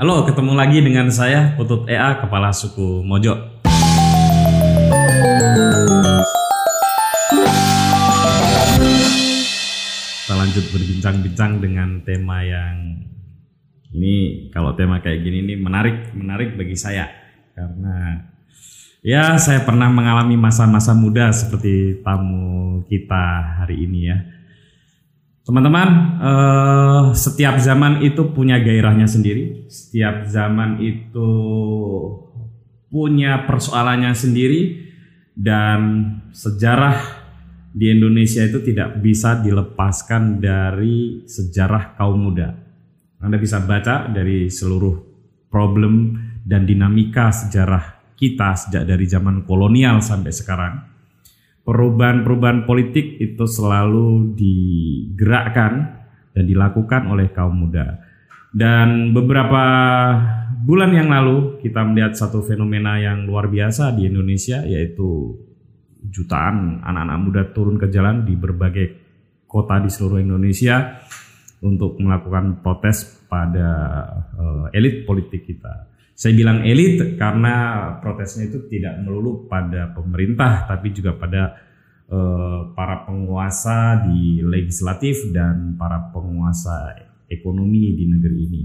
Halo, ketemu lagi dengan saya Putut EA, Kepala Suku Mojo. Kita lanjut berbincang-bincang dengan tema yang ini kalau tema kayak gini ini menarik, menarik bagi saya karena ya saya pernah mengalami masa-masa muda seperti tamu kita hari ini ya. Teman-teman, eh, setiap zaman itu punya gairahnya sendiri. Setiap zaman itu punya persoalannya sendiri dan sejarah di Indonesia itu tidak bisa dilepaskan dari sejarah kaum muda. Anda bisa baca dari seluruh problem dan dinamika sejarah kita sejak dari zaman kolonial sampai sekarang. Perubahan-perubahan politik itu selalu digerakkan dan dilakukan oleh kaum muda. Dan beberapa bulan yang lalu kita melihat satu fenomena yang luar biasa di Indonesia yaitu jutaan anak-anak muda turun ke jalan di berbagai kota di seluruh Indonesia untuk melakukan protes pada uh, elit politik kita. Saya bilang elit karena protesnya itu tidak melulu pada pemerintah tapi juga pada uh, para penguasa di legislatif dan para penguasa ekonomi di negeri ini.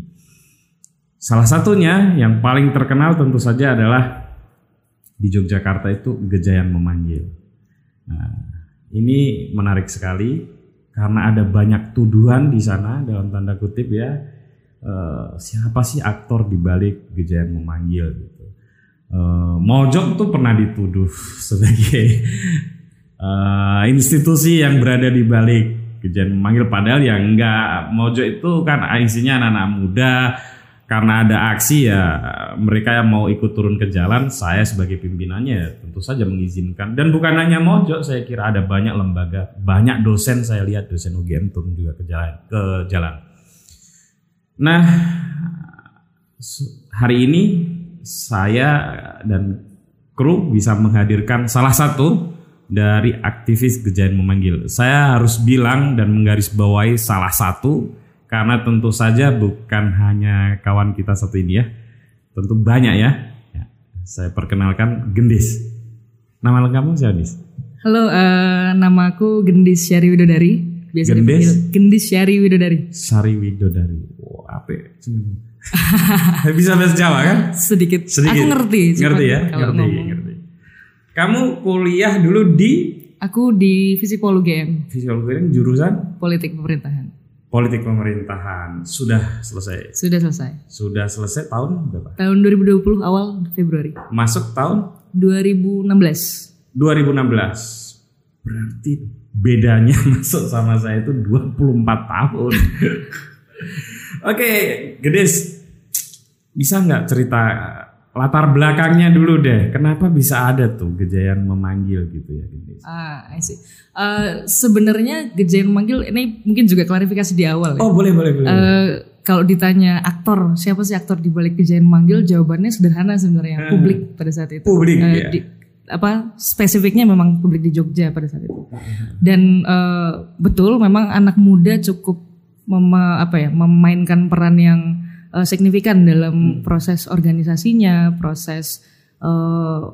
Salah satunya yang paling terkenal tentu saja adalah di Yogyakarta itu Gejayan memanggil. Nah, ini menarik sekali karena ada banyak tuduhan di sana dalam tanda kutip ya uh, siapa sih aktor di balik Gejayan memanggil gitu. Uh, Mojok tuh pernah dituduh sebagai uh, institusi yang berada di balik Gejayan memanggil padahal ya enggak. Mojok itu kan isinya anak-anak muda karena ada aksi ya mereka yang mau ikut turun ke jalan saya sebagai pimpinannya ya tentu saja mengizinkan. Dan bukan hanya Mojo saya kira ada banyak lembaga banyak dosen saya lihat dosen UGM turun juga ke jalan ke jalan nah hari ini saya dan kru bisa menghadirkan salah satu dari aktivis Gejayan memanggil saya harus bilang dan menggarisbawahi salah satu karena tentu saja bukan hanya kawan kita satu ini ya, tentu banyak ya. ya saya perkenalkan Gendis. Nama lengkapmu siapa Gendis? Halo, uh, nama aku Gendis Syari Widodari. Biasa Gendis? Gendis Syari Widodari. Syari Widodari. Wow, apa? Ya? Bisa bahasa Jawa kan? Sedikit. Sedikit. Aku ngerti. Ngerti ya? Ngerti, ngomong. ngerti. Kamu kuliah dulu di? Aku di Visipol UGM. Visipol UGM jurusan? Politik pemerintahan politik pemerintahan sudah selesai. Sudah selesai. Sudah selesai tahun berapa? Tahun 2020 awal Februari. Masuk tahun 2016. 2016. Berarti bedanya masuk sama saya itu 24 tahun. Oke, Gedis. Bisa nggak cerita latar belakangnya dulu deh. Kenapa bisa ada tuh Gejayan memanggil gitu ya? Ah, I see. Uh, Sebenarnya Gejayan memanggil ini mungkin juga klarifikasi di awal. Ya. Oh boleh boleh boleh. Uh, kalau ditanya aktor siapa sih aktor di balik Gejayan memanggil, jawabannya sederhana sebenarnya. Uh, publik pada saat itu. Publik. Uh, ya. di, apa spesifiknya memang publik di Jogja pada saat itu. Dan uh, betul memang anak muda cukup mem, apa ya memainkan peran yang uh, signifikan dalam hmm. proses organisasinya, proses uh,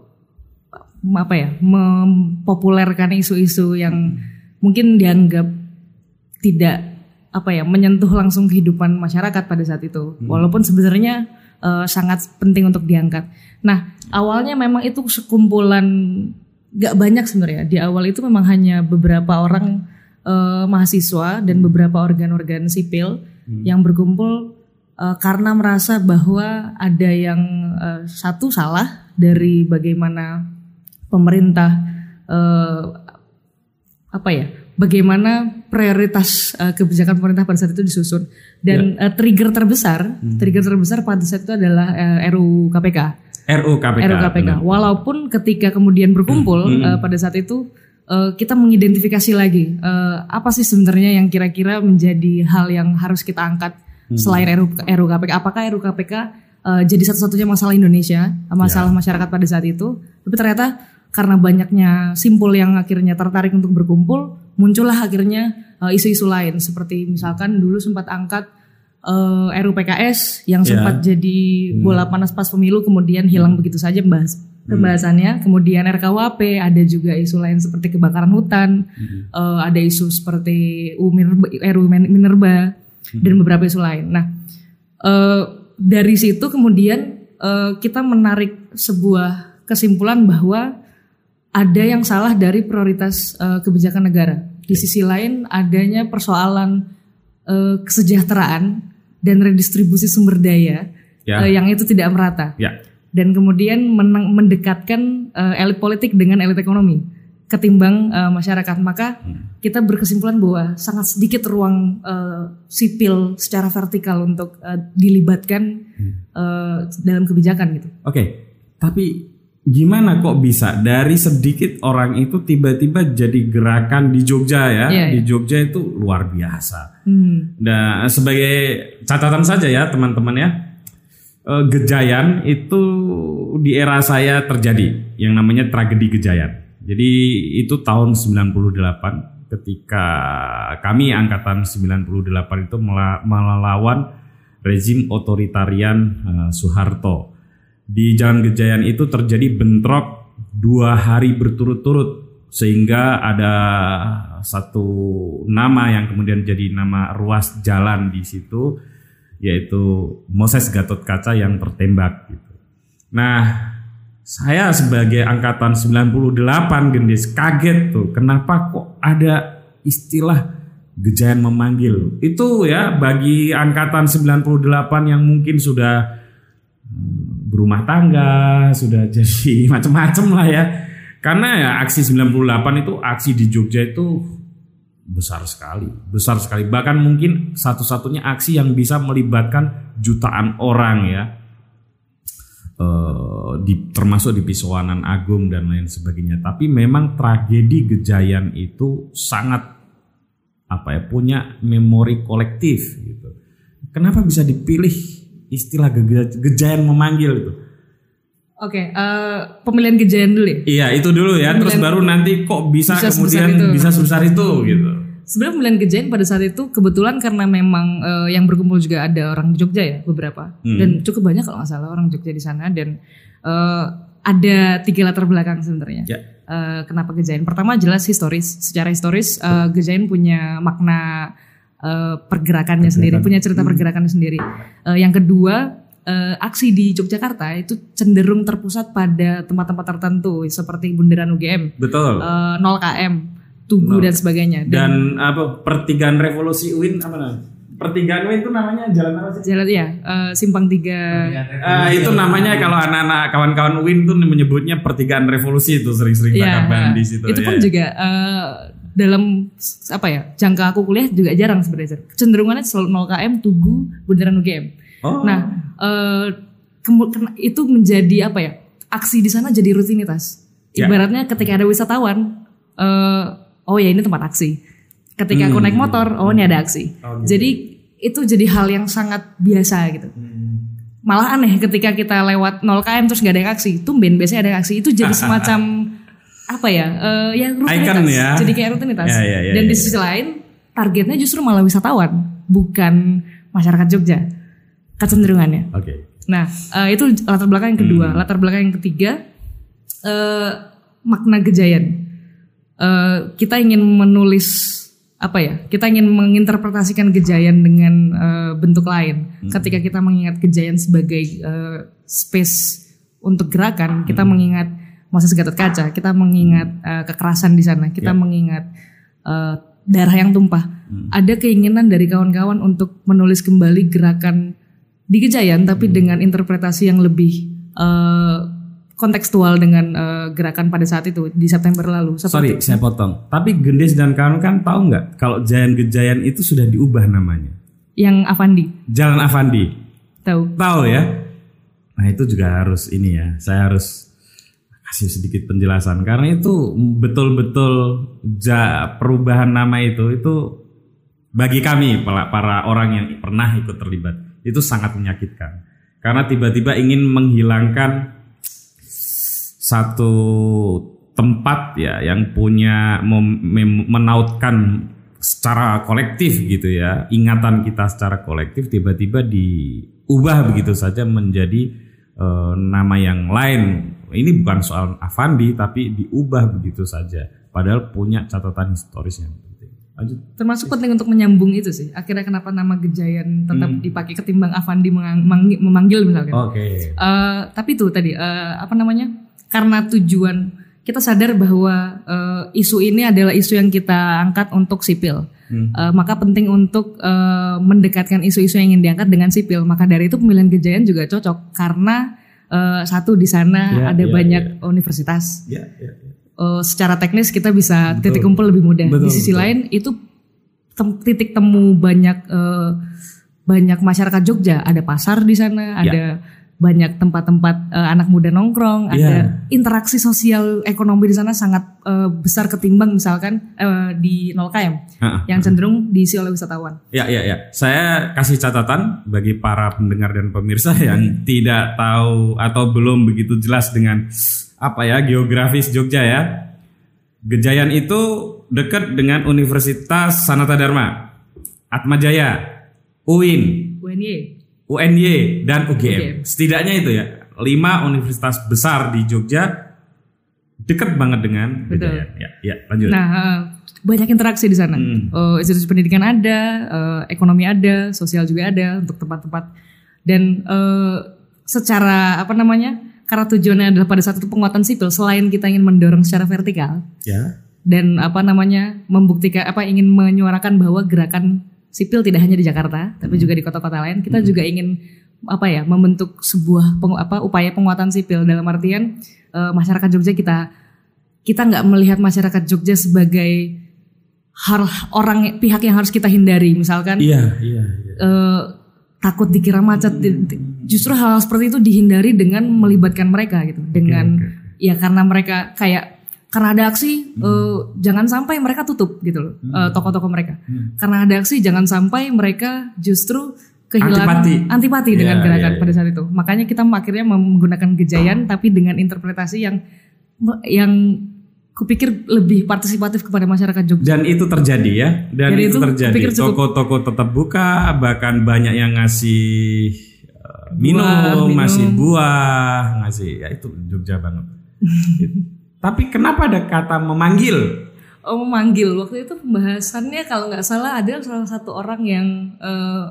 apa ya, mempopulerkan isu-isu yang hmm. mungkin dianggap tidak apa ya menyentuh langsung kehidupan masyarakat pada saat itu. Hmm. Walaupun sebenarnya uh, sangat penting untuk diangkat. Nah, awalnya memang itu sekumpulan gak banyak sebenarnya. Di awal itu memang hanya beberapa orang uh, mahasiswa dan beberapa organ-organ sipil hmm. yang berkumpul uh, karena merasa bahwa ada yang uh, satu salah dari bagaimana pemerintah uh, apa ya bagaimana prioritas uh, kebijakan pemerintah pada saat itu disusun dan ya. uh, trigger terbesar hmm. trigger terbesar pada saat itu adalah uh, RUU KPK RUU KPK RUU KPK walaupun ketika kemudian berkumpul hmm. uh, pada saat itu uh, kita mengidentifikasi lagi uh, apa sih sebenarnya yang kira-kira menjadi hal yang harus kita angkat hmm. selain RU, RUU KPK. Apakah RUU KPK uh, jadi satu-satunya masalah Indonesia, masalah yeah. masyarakat pada saat itu? Tapi ternyata karena banyaknya simpul yang akhirnya tertarik untuk berkumpul, muncullah akhirnya isu isu-isu lain seperti misalkan dulu sempat angkat uh, RUPKS yang Ya. sempat jadi bola panas pas pemilu kemudian hilang begitu saja membahas pembahasannya. Kemudian RKUHP ada juga isu lain seperti kebakaran hutan, eh, ada isu seperti U Minerba, Minerba dan beberapa isu lain. Nah, eh, dari situ kemudian eh, kita menarik sebuah kesimpulan bahwa ada yang salah dari prioritas eh, kebijakan negara. Di sisi lain adanya persoalan eh, kesejahteraan dan redistribusi sumber daya Ya. eh, yang itu tidak merata Ya. dan kemudian mendekatkan eh, elit politik dengan elit ekonomi ketimbang eh, masyarakat maka kita berkesimpulan bahwa sangat sedikit ruang eh, sipil secara vertikal untuk eh, dilibatkan eh, dalam kebijakan gitu. Oke, tapi gimana kok bisa dari sedikit orang itu tiba-tiba jadi gerakan di Jogja ya? Iya, di Jogja itu luar biasa. Hmm. Nah, sebagai catatan saja ya teman-teman ya, eh, Gejayan itu di era saya terjadi yang namanya tragedi Gejayan. Jadi itu tahun 98 ketika kami angkatan 98 itu mela- melawan rezim otoritarian eh, Soeharto. Di Jalan Gejayan itu terjadi bentrok dua hari berturut-turut sehingga ada satu nama yang kemudian jadi nama ruas jalan di situ yaitu Moses Gatot Kaca yang tertembak gitu. Nah, saya sebagai angkatan 98 gendis kaget tuh kenapa kok ada istilah gejayan memanggil. Itu ya bagi angkatan 98 yang mungkin sudah hmm, berumah tangga, sudah jadi macam-macam lah ya. Karena ya aksi 98 itu aksi di Jogja itu besar sekali, besar sekali. Bahkan mungkin satu-satunya aksi yang bisa melibatkan jutaan orang ya. Eh, di termasuk di Pisowanan Agung dan lain sebagainya. Tapi memang tragedi Gejayan itu sangat apa ya punya memori kolektif gitu. Kenapa bisa dipilih istilah Ge- Gejayan memanggil itu? Oke, eh, pemilihan kejayaan dulu ya. Iya itu dulu ya, terus baru nanti kok bisa, Bisa sebesar kemudian itu. bisa sebesar itu gitu. Sebenarnya pemilihan kejayaan pada saat itu kebetulan karena memang eh, yang berkumpul juga ada orang Jogja ya beberapa Hmm. dan cukup banyak kalau nggak salah orang Jogja di sana dan eh, ada tiga latar belakang sebenarnya. Ya. Eh, kenapa Gejayan? Pertama jelas historis. Secara historis eh, Gejayan punya makna eh, pergerakannya sendiri, punya cerita pergerakannya sendiri. Eh, yang kedua eh, aksi di Yogyakarta itu cenderung terpusat pada tempat-tempat tertentu seperti bundaran UGM, Betul. eh, 0 km, Tugu dan sebagainya. Dan apa pertigaan revolusi UIN apa namanya? Pertigaan UIN itu namanya jalan apa sih? Jalan ya, eh, simpang tiga. Ah, itu namanya kalau anak-anak kawan-kawan UIN tuh menyebutnya pertigaan revolusi itu sering-sering Iya, tangkapan di situ. itu pun ya. juga eh, dalam apa ya jangka aku kuliah juga jarang sebenarnya. Cenderungannya selalu 0 km, Tugu, bundaran UGM. Oh. Nah, eh, itu menjadi apa ya? Aksi di sana jadi rutinitas. Ya. Ibaratnya ketika ada wisatawan, eh, oh ya ini tempat aksi. Ketika aku naik motor, oh ini ada aksi. Hmm. Oh, gitu. Jadi itu jadi hal yang sangat biasa gitu. Hmm. Malah aneh ketika kita lewat 0 km terus nggak ada yang aksi. Tumben biasanya ada yang aksi. Itu jadi semacam apa ya? eh, ya rutinitas. Icon ya. Jadi kayak rutinitas. Ya, ya, ya, Dan di ya. sisi lain targetnya justru malah wisatawan, bukan masyarakat Jogja. Kecenderungannya. Oke. Nah, eh, itu latar belakang yang kedua. Hmm. Latar belakang yang ketiga, eh, makna gejayan. Eh, kita ingin menulis apa ya? Kita ingin menginterpretasikan gejayan dengan eh, bentuk lain. Hmm. Ketika kita mengingat gejayan sebagai eh, space untuk gerakan, kita Hmm. mengingat Moses Gatot Kaca, kita mengingat eh, kekerasan di sana, kita mengingat eh, darah yang tumpah. Hmm. Ada keinginan dari kawan-kawan untuk menulis kembali gerakan di Gejayan tapi Hmm. dengan interpretasi yang lebih eh, kontekstual dengan eh, gerakan pada saat itu di September lalu. Sorry, Seperti saya potong. Tapi Gendis dan kawan kan tahu nggak kalau Jayan Gejayan itu sudah diubah namanya. yang Avandi Jalan Avandi. tahu. Tahu ya? Nah itu juga harus ini ya. Saya harus kasih sedikit penjelasan karena itu betul-betul ja, perubahan nama itu itu bagi kami para, orang yang pernah ikut terlibat itu sangat menyakitkan karena tiba-tiba ingin menghilangkan satu tempat ya yang punya menautkan secara kolektif gitu ya, ingatan kita secara kolektif tiba-tiba diubah begitu saja menjadi eh, nama yang lain. Ini bukan soal Avandi tapi diubah begitu saja. Padahal punya catatan historis yang penting. Lanjut. Termasuk penting untuk menyambung itu sih. Akhirnya kenapa nama Gejayan tetap dipakai ketimbang Avandi memanggil misalkan. Oke. Eh, tapi tuh tadi eh, apa namanya? Karena tujuan kita sadar bahwa eh, isu ini adalah isu yang kita angkat untuk sipil. Hmm. Eh, maka penting untuk eh, mendekatkan isu-isu yang ingin diangkat dengan sipil. Maka dari itu pemilihan Gejayan juga cocok karena eh, satu di sana Ya, ada ya, banyak universitas. Ya, ya, ya. Eh, secara teknis kita bisa titik kumpul lebih mudah. Betul, di sisi betul. lain itu tem- titik temu banyak eh, banyak masyarakat Jogja. Ada pasar di sana, Ya. ada banyak tempat-tempat eh, anak muda nongkrong, Ya. ada interaksi sosial ekonomi di sana sangat eh, besar ketimbang misalkan eh, di 0 km Ha-ha. yang cenderung diisi oleh wisatawan. Ya, ya, ya. Saya kasih catatan bagi para pendengar dan pemirsa yang tidak tahu atau belum begitu jelas dengan apa ya geografis Jogja ya. Gejayan itu dekat dengan Universitas Sanata Dharma, Atmajaya, UIN, UNY. UNY dan UGM. UGM. Setidaknya itu ya, lima universitas besar di Jogja dekat banget dengan Betul. Ya, ya, lanjut. Nah, eh, banyak interaksi di sana. Hmm. Eh, institusi pendidikan ada, eh, ekonomi ada, sosial juga ada untuk tempat-tempat. Dan eh, secara apa namanya? Karena tujuannya adalah pada saat itu penguatan sipil, selain kita ingin mendorong secara vertikal ya. dan apa namanya membuktikan apa ingin menyuarakan bahwa gerakan sipil tidak hanya di Jakarta, tapi juga di kota-kota lain. Kita juga ingin apa ya membentuk sebuah pengu- apa upaya penguatan sipil dalam artian eh, masyarakat Jogja kita kita nggak melihat masyarakat Jogja sebagai hal orang pihak yang harus kita hindari misalkan Iya, iya, iya. eh, takut dikira macet Di- di- justru hal, seperti itu dihindari dengan melibatkan mereka gitu dengan ya karena mereka kayak karena ada aksi eh, jangan sampai mereka tutup gitu loh eh, toko-toko mereka karena ada aksi jangan sampai mereka justru kehilangan Antipati. antipati dengan Iya, gerakan iya, pada saat itu makanya kita akhirnya menggunakan gejayan tapi dengan interpretasi yang yang kupikir lebih partisipatif kepada masyarakat Jogja Dan itu terjadi ya, dan, Dan itu, itu terjadi. Toko-toko tetap buka, bahkan banyak yang ngasih uh, minum, Buah, minum. ngasih buah, ngasih ya itu Jogja banget. Tapi kenapa ada kata memanggil? Oh memanggil waktu itu pembahasannya kalau nggak salah ada salah satu orang yang eh,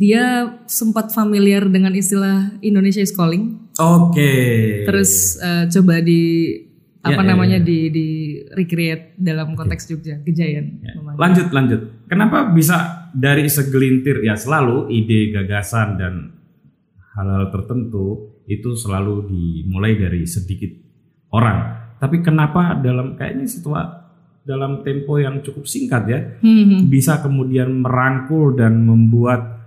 dia sempat familiar dengan istilah Indonesia is calling Oke. terus eh, coba di apa Ya, ya, namanya ya. di di recreate dalam konteks Jogja Gejayan Ya, memanggil. Lanjut, lanjut. Kenapa bisa dari segelintir ya selalu ide gagasan dan hal-hal tertentu itu selalu dimulai dari sedikit orang. Tapi kenapa dalam kayaknya situa dalam tempo yang cukup singkat ya Hmm, hmm. bisa kemudian merangkul dan membuat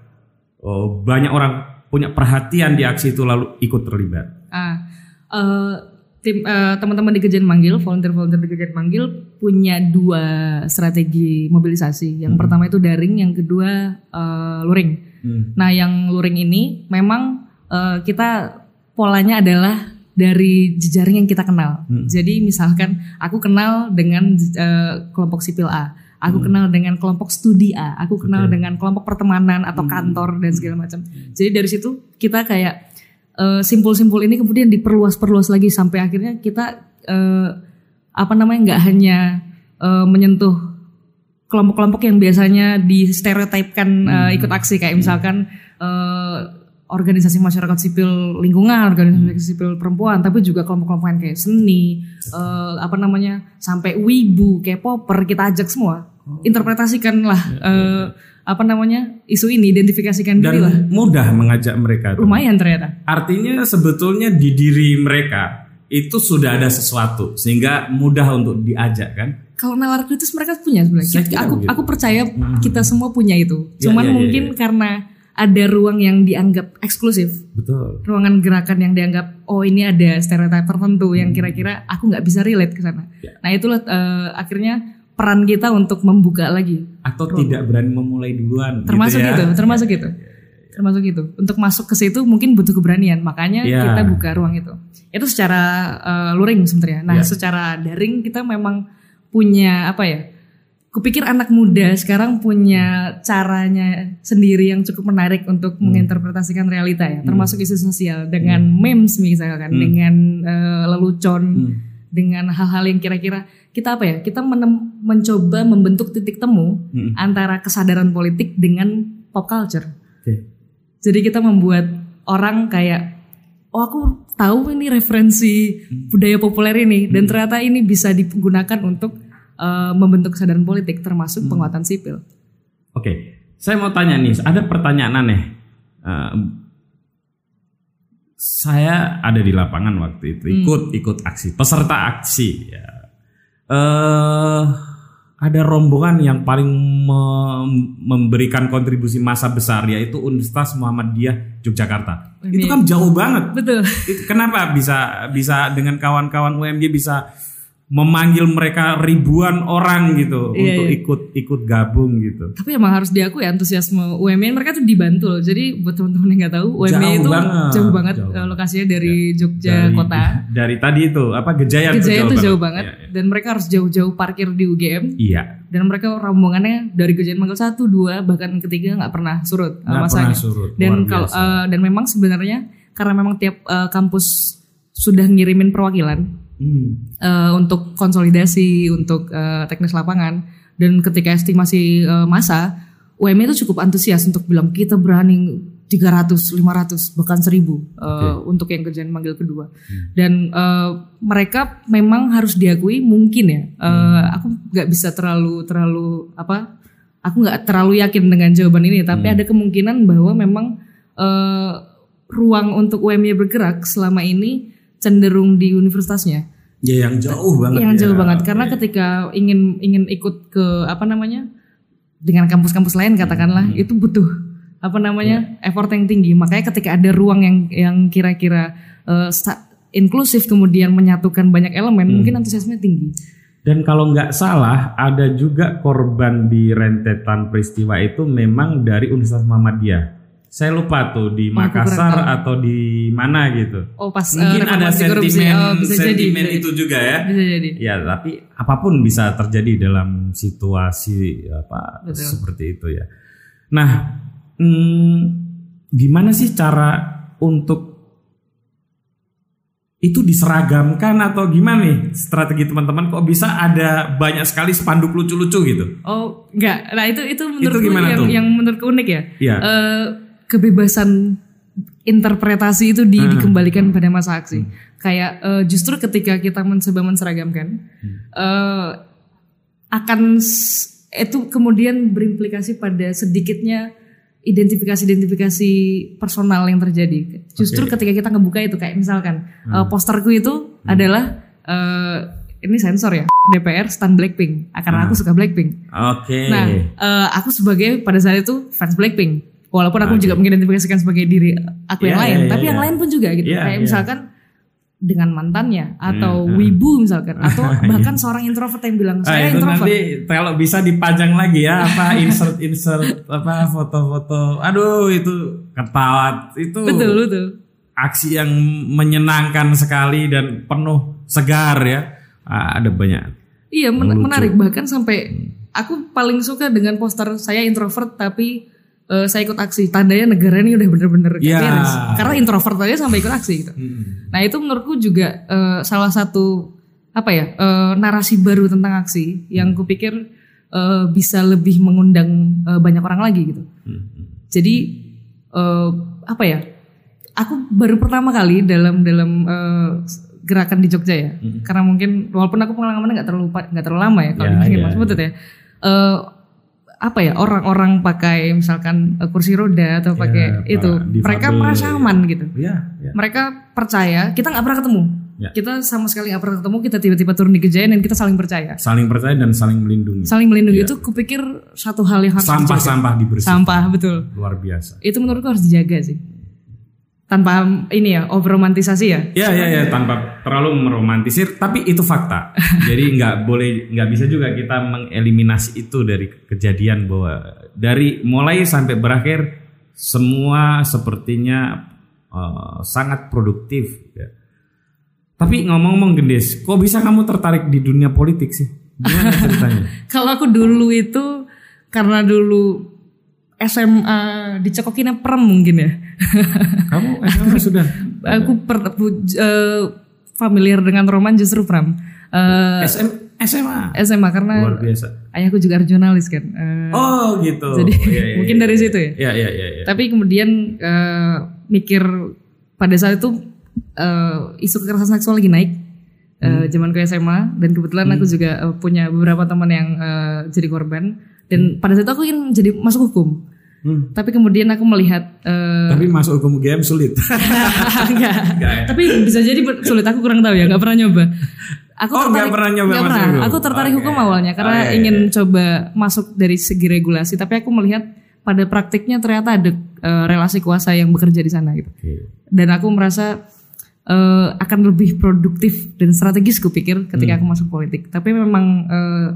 oh, banyak orang punya perhatian di aksi itu lalu ikut terlibat. Ah, eh, tim eh, teman-teman di Gejayan Manggil, volunteer-volunteer di Gejayan Manggil punya dua strategi mobilisasi. Yang pertama itu daring, yang kedua eh, luring. Hmm. Nah, yang luring ini memang eh, kita polanya adalah dari jejaring yang kita kenal. Jadi misalkan aku kenal dengan eh, kelompok sipil A, aku kenal dengan kelompok studi A, aku kenal dengan kelompok pertemanan atau kantor dan segala macam. Jadi dari situ kita kayak eh, simpul-simpul ini kemudian diperluas-perluas lagi sampai akhirnya kita eh, apa namanya nggak hanya eh, menyentuh kelompok-kelompok yang biasanya di stereotipkan eh, ikut aksi. Kayak misalkan eh, organisasi masyarakat sipil lingkungan, organisasi sipil perempuan, tapi juga kelompok-kelompok kayak seni, eh, apa namanya sampai wibu, kayak popper kita ajak semua, interpretasikanlah eh, apa namanya isu ini, identifikasikan Dan diri lah, mudah mengajak mereka. lumayan ternyata. Artinya sebetulnya di diri mereka itu sudah ada sesuatu sehingga mudah untuk diajak kan. Kalau nalar kritis mereka punya sebenarnya. Aku begitu. aku percaya kita semua punya itu. Ya, Cuman ya, ya, mungkin karena ada ruang yang dianggap eksklusif, Betul. ruangan gerakan yang dianggap oh ini ada stereotip tertentu yang kira-kira aku nggak bisa relate ke sana. Ya. Nah itulah eh, akhirnya peran kita untuk membuka lagi. Atau tidak berani memulai duluan. Termasuk gitu ya. itu, termasuk itu, termasuk itu. Untuk masuk ke situ mungkin butuh keberanian. Makanya Ya. kita buka ruang itu. Itu secara eh, luring sebenarnya. Nah Ya. secara daring kita memang punya apa ya? Kupikir anak muda sekarang punya caranya sendiri yang cukup menarik untuk menginterpretasikan realita ya, termasuk isu sosial dengan memes misalkan, dengan eh, lelucon, dengan hal-hal yang kira-kira kita apa ya? Kita menem- mencoba membentuk titik temu Hmm. antara kesadaran politik dengan pop culture. Oke. Jadi kita membuat orang kayak oh aku tahu ini referensi budaya populer ini dan ternyata ini bisa digunakan untuk eh, membentuk kesadaran politik termasuk penguatan sipil. Oke, saya mau tanya nih, ada pertanyaan aneh. Eh, saya ada di lapangan waktu itu, ikut ikut aksi, peserta aksi. Ya. Eh, ada rombongan yang paling mem- memberikan kontribusi masa besar yaitu Universitas Muhammadiyah Yogyakarta. Itu kan jauh banget. Betul. Itu kenapa bisa bisa dengan kawan-kawan UMY bisa memanggil mereka ribuan orang gitu Iya, untuk iya. ikut ikut gabung gitu. Tapi emang harus diakui antusiasme UMY mereka tuh di Bantul. Jadi buat teman-teman yang nggak tahu, UMY Jauh itu banget. jauh banget Jauh eh, lokasinya dari Jogja Dari- kota. Dari tadi itu apa Gejayan Gejaya itu jauh banget Iya, iya. dan mereka harus jauh-jauh parkir di UGM Iya, dan mereka rombongannya dari Gejayan Manggal 1, 2 bahkan ketiga nggak pernah surut eh, nggak masanya. pernah surut. Dan kalau eh, dan memang sebenarnya karena memang tiap eh, kampus sudah ngirimin perwakilan Hmm. eh, untuk konsolidasi untuk eh, teknis lapangan. Dan ketika estimasi eh, masa UMY itu cukup antusias untuk bilang kita berani 300, 500 bahkan 1000 eh, untuk yang kerjaan manggil kedua. Dan eh, mereka memang harus diakui mungkin ya eh, aku nggak bisa terlalu terlalu apa aku nggak terlalu yakin dengan jawaban ini. Tapi ada kemungkinan bahwa memang eh, ruang untuk UMY bergerak selama ini cenderung di universitasnya Ya yang jauh banget. yang ya. jauh banget karena ketika ingin ingin ikut ke apa namanya dengan kampus-kampus lain katakanlah Hmm. itu butuh apa namanya effort yang tinggi makanya ketika ada ruang yang yang kira-kira sta- inklusif kemudian menyatukan banyak elemen Hmm. mungkin antusiasme tinggi Dan kalau nggak salah ada juga korban di rentetan peristiwa itu memang dari Universitas Muhammadiyah. Saya lupa tuh di Oh, Makassar atau di mana gitu. oh pas eh, Mungkin ada reformasi korupsi. sentimen Oh, bisa jadi sentimen bisa, itu juga ya. bisa jadi Ya, tapi apa pun bisa terjadi dalam situasi apa Betul. seperti itu ya. Nah, hmm, gimana sih cara untuk itu diseragamkan atau gimana nih strategi teman-teman kok bisa ada banyak sekali spanduk lucu-lucu gitu? oh enggak nah itu itu menurutku gimana yang tuh? yang menurutku unik ya Iya. Eh, kebebasan interpretasi itu di- Hmm. dikembalikan pada masa aksi. Kayak eh, justru ketika kita mencoba menseragamkan, Hmm. eh, akan itu kemudian berimplikasi pada sedikitnya identifikasi-identifikasi personal yang terjadi. Justru ketika kita ngebuka itu kayak misalkan Hmm. eh, posterku itu adalah eh, ini sensor ya DPR stand Blackpink karena aku Hmm. suka Blackpink. Oke. Nah, eh, aku sebagai pada saat itu fans Blackpink. Walaupun aku Oke. juga mengidentifikasikan sebagai diri aku yang Iya, lain, iya, tapi iya, yang iya. lain pun juga gitu. Iya, Kayak iya. misalkan dengan mantannya atau Hmm, wibu misalkan atau bahkan seorang introvert yang bilang Ah, saya introvert. nanti kalau bisa dipajang lagi ya apa insert insert apa foto-foto. Aduh itu ketawa itu Betul, betul. aksi yang menyenangkan sekali dan penuh segar ya. Ah, ada banyak. Iya, men- menarik bahkan sampai Hmm. aku paling suka dengan poster saya introvert tapi eh, saya ikut aksi. Tandanya negara ini udah bener-bener kayak Ya. beres. Karena introvert aja sampai ikut aksi gitu. Hmm. Nah itu menurutku juga eh, salah satu apa ya eh, narasi baru tentang aksi yang kupikir eh, bisa lebih mengundang eh, banyak orang lagi gitu. Jadi eh, apa ya? Aku baru pertama kali dalam dalam eh, gerakan di Jogja ya, karena mungkin walaupun aku pengalamannya nggak terlalu nggak terlalu lama ya kalau Ya, dibandingin ya, Mas Putut ya. Eh, apa ya orang-orang pakai misalkan eh, kursi roda atau pakai Pak, itu mereka difabel, merasa aman gitu Ya, ya. mereka percaya kita nggak pernah ketemu Ya. kita sama sekali nggak pernah ketemu kita tiba-tiba turun di kejadian dan kita saling percaya Saling percaya dan saling melindungi. saling melindungi itu kupikir satu hal yang harus dijaga. Sampah-sampah dibersihkan. sampah betul Luar biasa. itu menurutku harus dijaga sih tanpa ini ya over romantisasi ya Ya ya ya tanpa terlalu meromantisir tapi itu fakta. Jadi nggak boleh nggak bisa juga kita mengeliminasi itu dari kejadian bahwa dari mulai sampai berakhir semua sepertinya eh, sangat produktif. Ya. Tapi ngomong-ngomong Gendis, kok bisa kamu tertarik di dunia politik sih? Gimana ceritanya? Kalau aku dulu itu karena dulu SMA dicekokinnya perem mungkin ya. Kamu SMA sudah aku per, eh, familiar dengan roman justru Pram. Eh, SM, SMA. SMA karena Luar biasa. ayahku juga jurnalis kan. Eh, Oh gitu. jadi Iya, iya, mungkin iya. dari situ ya. Iya iya iya. iya. Tapi kemudian eh, mikir pada saat itu eh, isu kekerasan seksual lagi naik. eh, zaman ke SMA dan kebetulan aku juga eh, punya beberapa teman yang eh, jadi korban dan pada saat itu aku ingin jadi masuk hukum. Hmm. Tapi kemudian aku melihat eh, Tapi masuk hukum UGM sulit. enggak. Enggak ya? Tapi bisa jadi sulit aku kurang tahu ya, nggak pernah nyoba. Aku Oh, nggak pernah nyoba masuk pernah. hukum? Aku tertarik Oke. hukum awalnya karena Oh, iya, iya, ingin coba masuk dari segi regulasi, tapi aku melihat pada praktiknya ternyata ada eh, relasi kuasa yang bekerja di sana gitu. Oke. Dan aku merasa eh, akan lebih produktif dan strategis kupikir ketika Hmm. aku masuk politik. Tapi memang eh,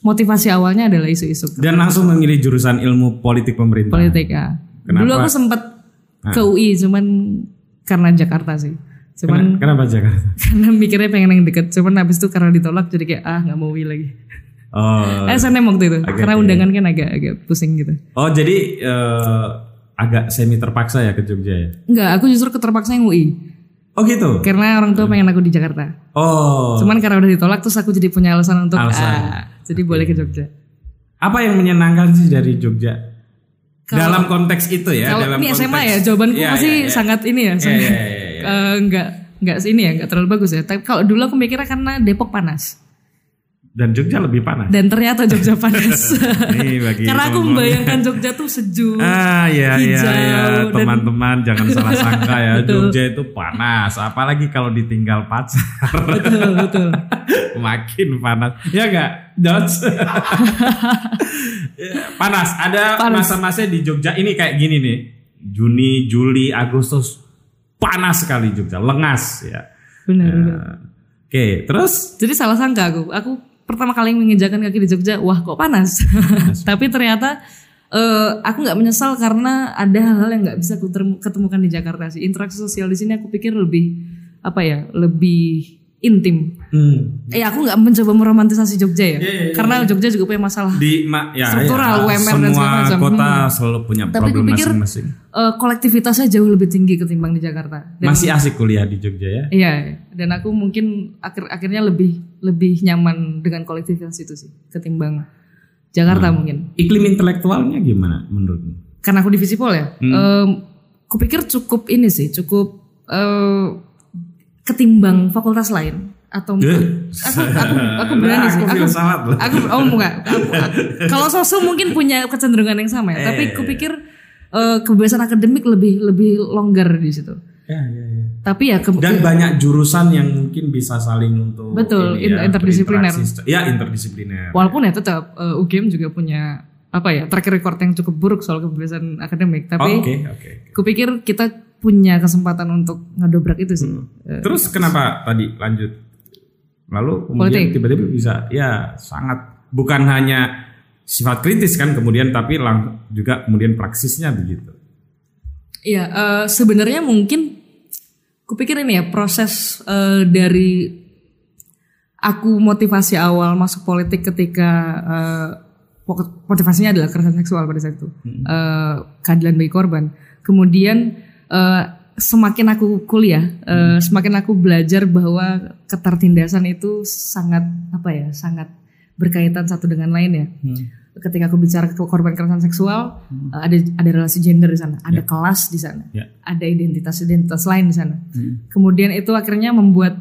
motivasi awalnya adalah isu-isu Dan langsung memilih jurusan ilmu politik pemerintah. politik ya. Kenapa? Dulu aku sempat ke UI cuman karena Jakarta sih. Cuman Kenapa Jakarta? karena mikirnya pengen yang deket cuman habis itu karena ditolak jadi kayak ah nggak mau UI lagi Oh. eh SNM waktu itu karena undangan kan agak agak pusing gitu Oh jadi eh, agak semi terpaksa ya ke Jogja ya? Enggak, aku justru keterpaksa yang UI Oh gitu. karena orang tua pengen aku di Jakarta Oh. cuman karena udah ditolak terus aku jadi punya alasan untuk Alasan. ah, jadi boleh ke Jogja Apa yang menyenangkan sih dari Jogja? Kalau- dalam konteks itu ya, kalau dalam ini konteks. SMA ya jawabanku Iya, pasti iya, iya. sangat ini ya Iya, sangat iya, iya, iya. eh, enggak enggak ini ya enggak terlalu bagus ya tapi kalau dulu aku mikirnya karena Depok panas Dan Jogja lebih panas. dan ternyata Jogja panas. Bagi karena aku membayangkan Jogja tuh sejuk Ah ya ya hijau, ya dan- teman-teman jangan salah sangka ya. Jogja itu panas. Apalagi kalau ditinggal pacar betul betul. Makin panas. Ya enggak Dots Ya, panas. Ada masa-masa di Jogja ini kayak gini nih. Juni Juli Agustus panas sekali Jogja. Lengas ya. Benar Ya. benar. Oke terus? Jadi salah sangka aku. Aku pertama kali menginjakan kaki di Jogja, wah kok panas. Tapi ternyata eh, aku nggak menyesal karena ada hal-hal yang nggak bisa ketemukan di Jakarta sih. Interaksi sosial di sini aku pikir lebih apa ya, lebih intim. hmm, Eh aku nggak mencoba meromantisasi Jogja ya, Iya, iya, iya. karena Jogja juga punya masalah. di ma, ya, Struktural, ya, UMR dan semua segala macam. kota Hmm. selalu punya Tapi problem masing-masing eh, kolektivitasnya jauh lebih tinggi ketimbang di Jakarta. Dan- masih asik kuliah di Jogja ya Iya, dan aku mungkin akhir akhirnya lebih lebih nyaman dengan kolektivitas itu sih ketimbang Jakarta mungkin. iklim intelektualnya gimana menurutmu Karena aku di Visipol ya, Hmm. em, kupikir cukup ini sih, cukup eh, ketimbang fakultas lain atau Eh. aku aku aku berani Nah, sih. aku Aku, aku oh enggak. Aku, kalau sosok mungkin punya kecenderungan yang sama ya, tapi Eh. kupikir eh, kebebasan akademik lebih lebih longgar di situ. ya, ya, ya. Tapi ya ke, dan banyak jurusan yang mungkin bisa saling untuk Betul, ini in- interdisipliner. ya interdisipliner. Walaupun ya tetap uh, UGM juga punya apa ya track record yang cukup buruk soal kebebasan akademik, tapi oke oke kupikir kita punya kesempatan untuk ngedobrak itu sih. Eh, terus kenapa tadi lanjut? Lalu kemudian tiba-tiba bisa ya sangat bukan hanya sifat kritis kan kemudian tapi lang juga kemudian praksisnya begitu. Iya, eh, sebenarnya mungkin kupikir ini ya proses eh, dari aku motivasi awal masuk politik ketika pokok- motivasinya adalah kekerasan seksual pada saat itu, Eh, keadilan bagi korban. Kemudian eh, semakin aku kuliah, eh, semakin aku belajar bahwa ketertindasan itu sangat apa ya, sangat berkaitan satu dengan lain ya ketika aku bicara ke korban kekerasan seksual uh, ada ada relasi gender di sana, ada kelas di sana, Ya. ada identitas-identitas lain di sana. Kemudian itu akhirnya membuat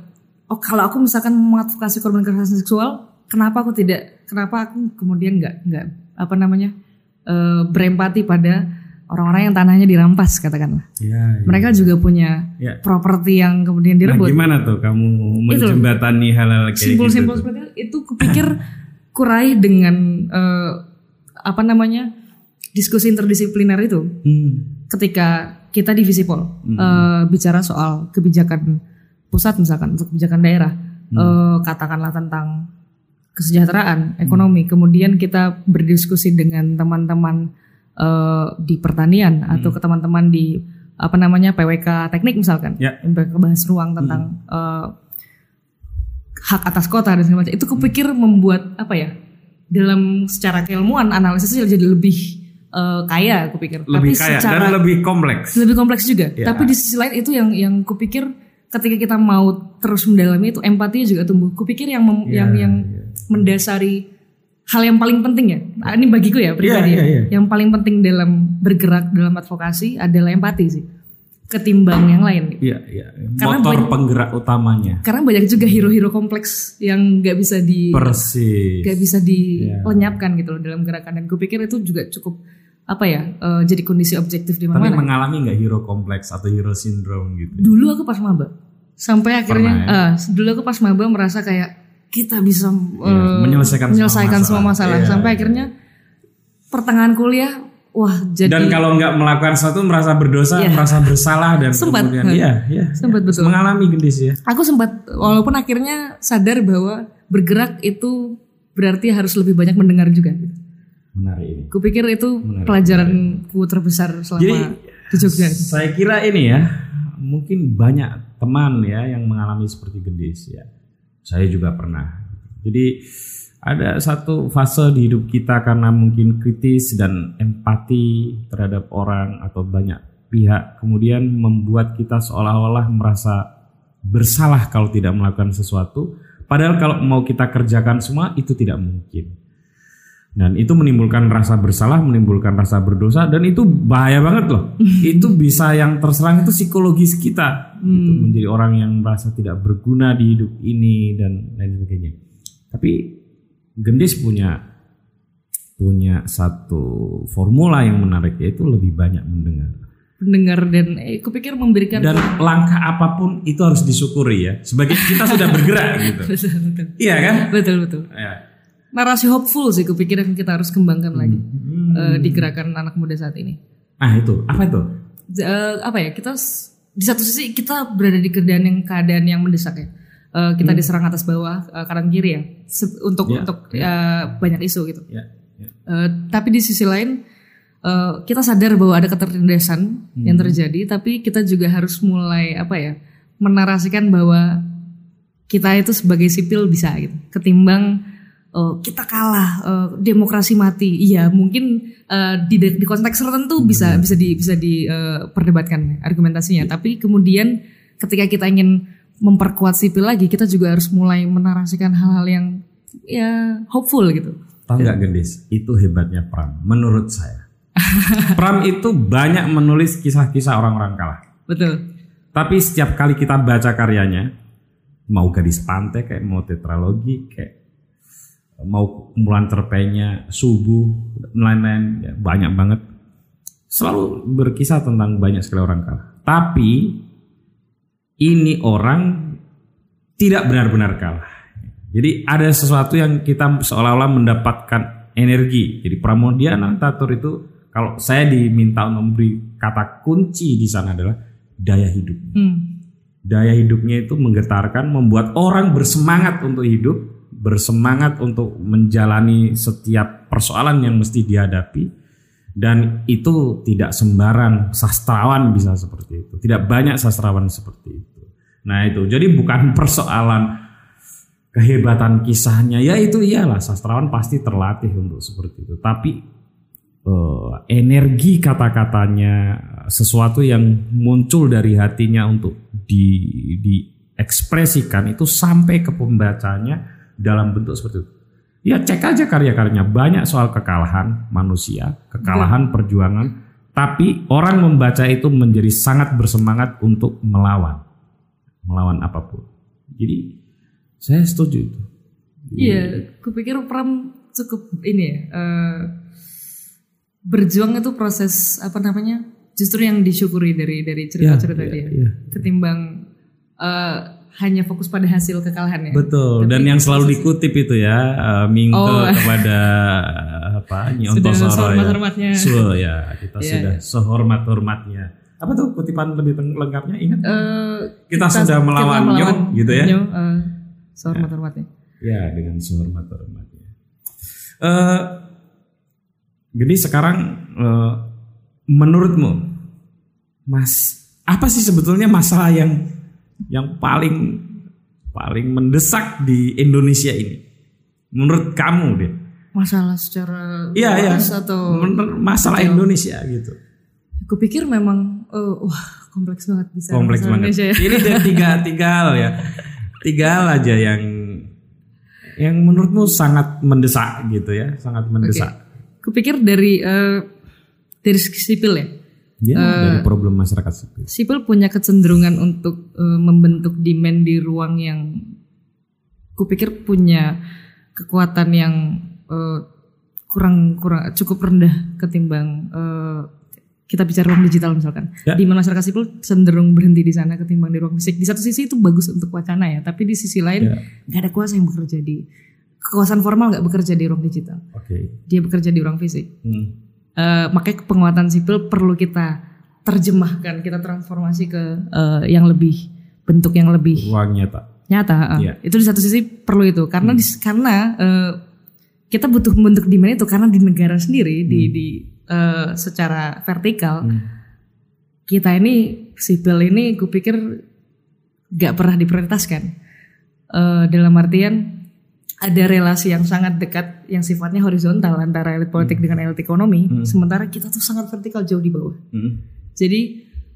oh kalau aku misalkan mengadvokasi korban kekerasan seksual, kenapa aku tidak kenapa aku kemudian nggak nggak apa namanya eh, berempati pada orang-orang yang tanahnya dirampas katakanlah. ya, ya. Mereka juga punya Ya. properti yang kemudian Nah, direbut. gimana tuh kamu menjembatani hal-hal kayak Simpul-simpul gitu tuh? seperti itu, itu kupikir kurai dengan eh, apa namanya diskusi interdisipliner itu. Hmm. ketika kita di Visipol eh, bicara soal kebijakan pusat misalkan untuk kebijakan daerah eh, katakanlah tentang kesejahteraan ekonomi. Kemudian kita berdiskusi dengan teman-teman eh, di pertanian atau ke teman-teman di apa namanya PWK teknik misalkan. Ya. bahas ruang tentang eh, hak atas kota dan segala macam itu kupikir membuat apa ya dalam secara keilmuan analisisnya jadi lebih eh, kaya kupikir Lebih tapi kaya secara dan lebih kompleks. lebih kompleks juga. Ya. Tapi di sisi lain itu yang yang kupikir ketika kita mau terus mendalami itu empatinya juga tumbuh. Kupikir yang mem- Ya, yang yang mendasari hal yang paling penting ya. Ini bagiku ya pribadi. Ya, ya, ya. ya. Yang paling penting dalam bergerak dalam advokasi adalah empati sih. Ketimbang yang lain. Iya, iya. Karena Motor banyak- penggerak utamanya. Karena banyak juga hero-hero kompleks yang nggak bisa di Persis. nggak bisa dilenyapkan gitu loh dalam gerakan dan kupikir itu juga cukup apa ya eh, jadi kondisi objektif di Tapi mana-mana. mengalami nggak hero kompleks atau hero syndrome gitu? dulu aku pas maba sampai akhirnya Pernah ah, dulu aku pas maba merasa kayak kita bisa eh, menyelesaikan semua menyelesaikan semua masalah, masalah. Iya, sampai akhirnya pertengahan kuliah wah jadi Dan kalau nggak melakukan sesuatu merasa berdosa, Iya. merasa bersalah dan Sempat. kemudian iya, iya. sempat betul Mengalami gendis ya. aku sempat walaupun akhirnya sadar bahwa bergerak itu berarti harus lebih banyak mendengar juga Menarik ini. kupikir itu Menarik. pelajaranku terbesar selama Jadi di Jogja saya kira ini ya, mungkin banyak teman ya yang mengalami seperti gendis ya. Saya juga pernah. Jadi ada satu fase di hidup kita karena mungkin kritis dan empati terhadap orang atau banyak pihak kemudian membuat kita seolah-olah merasa bersalah kalau tidak melakukan sesuatu padahal kalau mau kita kerjakan semua itu tidak mungkin. Dan itu menimbulkan rasa bersalah, menimbulkan rasa berdosa dan itu bahaya banget loh. itu bisa yang terserang itu psikologis kita. Itu menjadi orang yang merasa tidak berguna di hidup ini dan lain sebagainya. Tapi Gendis punya punya satu formula yang menarik yaitu lebih banyak mendengar. mendengar dan eh, kupikir memberikan Dan langkah apa pun itu harus disyukuri ya. Sebagai kita sudah bergerak gitu. betul betul Iya kan? betul betul Ya. narasi hopeful sih kupikir yang kita harus kembangkan lagi Hmm. eh, di gerakan anak muda saat ini. Ah itu, apa itu? Eh, apa ya kita di satu sisi kita berada di keadaan yang keadaan yang mendesak ya. Eh, kita diserang atas bawah eh, kanan kiri ya Se- untuk Hmm. Ya, untuk eh, banyak isu gitu. Ya, ya. Eh, tapi di sisi lain eh, kita sadar bahwa ada ketertindasan yang Hmm. terjadi, tapi kita juga harus mulai apa ya menarasikan bahwa kita itu sebagai sipil bisa gitu. Ketimbang eh, kita kalah, eh, demokrasi mati. Iya mungkin eh, di di konteks tertentu bisa bisa di bisa diperdebatkan argumentasinya. Tapi kemudian ketika kita ingin memperkuat sipil lagi, kita juga harus mulai menarasikan hal-hal yang ya hopeful gitu. Tahu nggak gendis? Itu hebatnya Pram. Menurut saya, Pram itu banyak menulis kisah-kisah orang-orang kalah. Betul. Tapi setiap kali kita baca karyanya, mau gadis pantai kayak mau tetralogi kayak mau kumpulan cerpennya, subuh lain-lain ya, banyak banget. Selalu berkisah tentang banyak sekali orang kalah. Tapi ini orang tidak benar-benar kalah. Jadi ada sesuatu yang kita seolah-olah mendapatkan energi. Jadi Pramodya Tatur itu kalau saya diminta untuk memberi kata kunci di sana adalah daya hidup. Hmm. Daya hidupnya itu menggetarkan, membuat orang bersemangat untuk hidup, bersemangat untuk menjalani setiap persoalan yang mesti dihadapi, dan itu tidak sembarang sastrawan bisa seperti itu. Tidak banyak sastrawan seperti itu. Nah itu, jadi bukan persoalan kehebatan kisahnya, ya itu iyalah sastrawan pasti terlatih untuk seperti itu. Tapi eh, energi kata-katanya sesuatu yang muncul dari hatinya untuk di diekspresikan itu sampai ke pembacanya dalam bentuk seperti itu. Ya cek aja karya-karyanya banyak soal kekalahan manusia, kekalahan perjuangan, tapi orang membaca itu menjadi sangat bersemangat untuk melawan, melawan apa pun. Jadi saya setuju itu. Iya, kupikir Pram cukup ini ya. eh, berjuang itu proses apa namanya? Justru yang disyukuri dari dari cerita-cerita Iya, dia. iya. Ketimbang eh, hanya fokus pada hasil kekalahan ya. Betul. Dan yang selalu dikutip itu ya eh, Mingke Oh. kepada apa Nyi Sudah ya. sehormat-hormatnya. So, ya kita Iya. sudah sehormat-hormatnya. Apa tuh kutipan lebih lengkapnya ingat? Eh, Kita sudah melawan Nyo, gitu ya. Nyo, eh, sehormat-hormatnya. Ya dengan sehormat-hormatnya. Eh jadi sekarang eh, menurutmu Mas apa sih sebetulnya masalah yang yang paling paling mendesak di Indonesia ini? Menurut kamu deh? Masalah secara Iya, iya. atau Menurut masalah Indonesia gitu. aku pikir memang eh, wah kompleks banget bisa Kompleks banget. Indonesia ya. Ini ada tiga tiga hal ya. Tiga hal aja yang yang menurutmu sangat mendesak gitu ya, sangat mendesak. Kupikir dari eh, dari sipil ya. Ya, dari problem masyarakat sipil. Sipil punya kecenderungan untuk eh, membentuk demand di ruang yang kupikir punya kekuatan yang eh, kurang kurang cukup rendah ketimbang eh, kita bicara ruang digital misalkan. Ya. Di mana masyarakat sipil cenderung berhenti di sana ketimbang di ruang fisik. Di satu sisi itu bagus untuk wacana ya, tapi di sisi lain Ya. ada kuasa yang bekerja di kekuasaan formal nggak bekerja di ruang digital. Oke. Dia bekerja di ruang fisik. Hmm. Eh, makanya penguatan sipil perlu kita terjemahkan, kita transformasi ke eh, yang lebih bentuk yang lebih Ruang nyata. nyata. eh. Iya. Itu di satu sisi perlu itu karena di, karena eh, kita butuh bentuk demand itu karena di negara sendiri di di eh, secara vertikal Hmm. kita ini sipil ini gue pikir gak pernah diprioritaskan Eh, dalam artian ada relasi yang sangat dekat yang sifatnya horizontal antara elit politik dengan elit ekonomi sementara kita tuh sangat vertikal jauh di bawah Hmm. jadi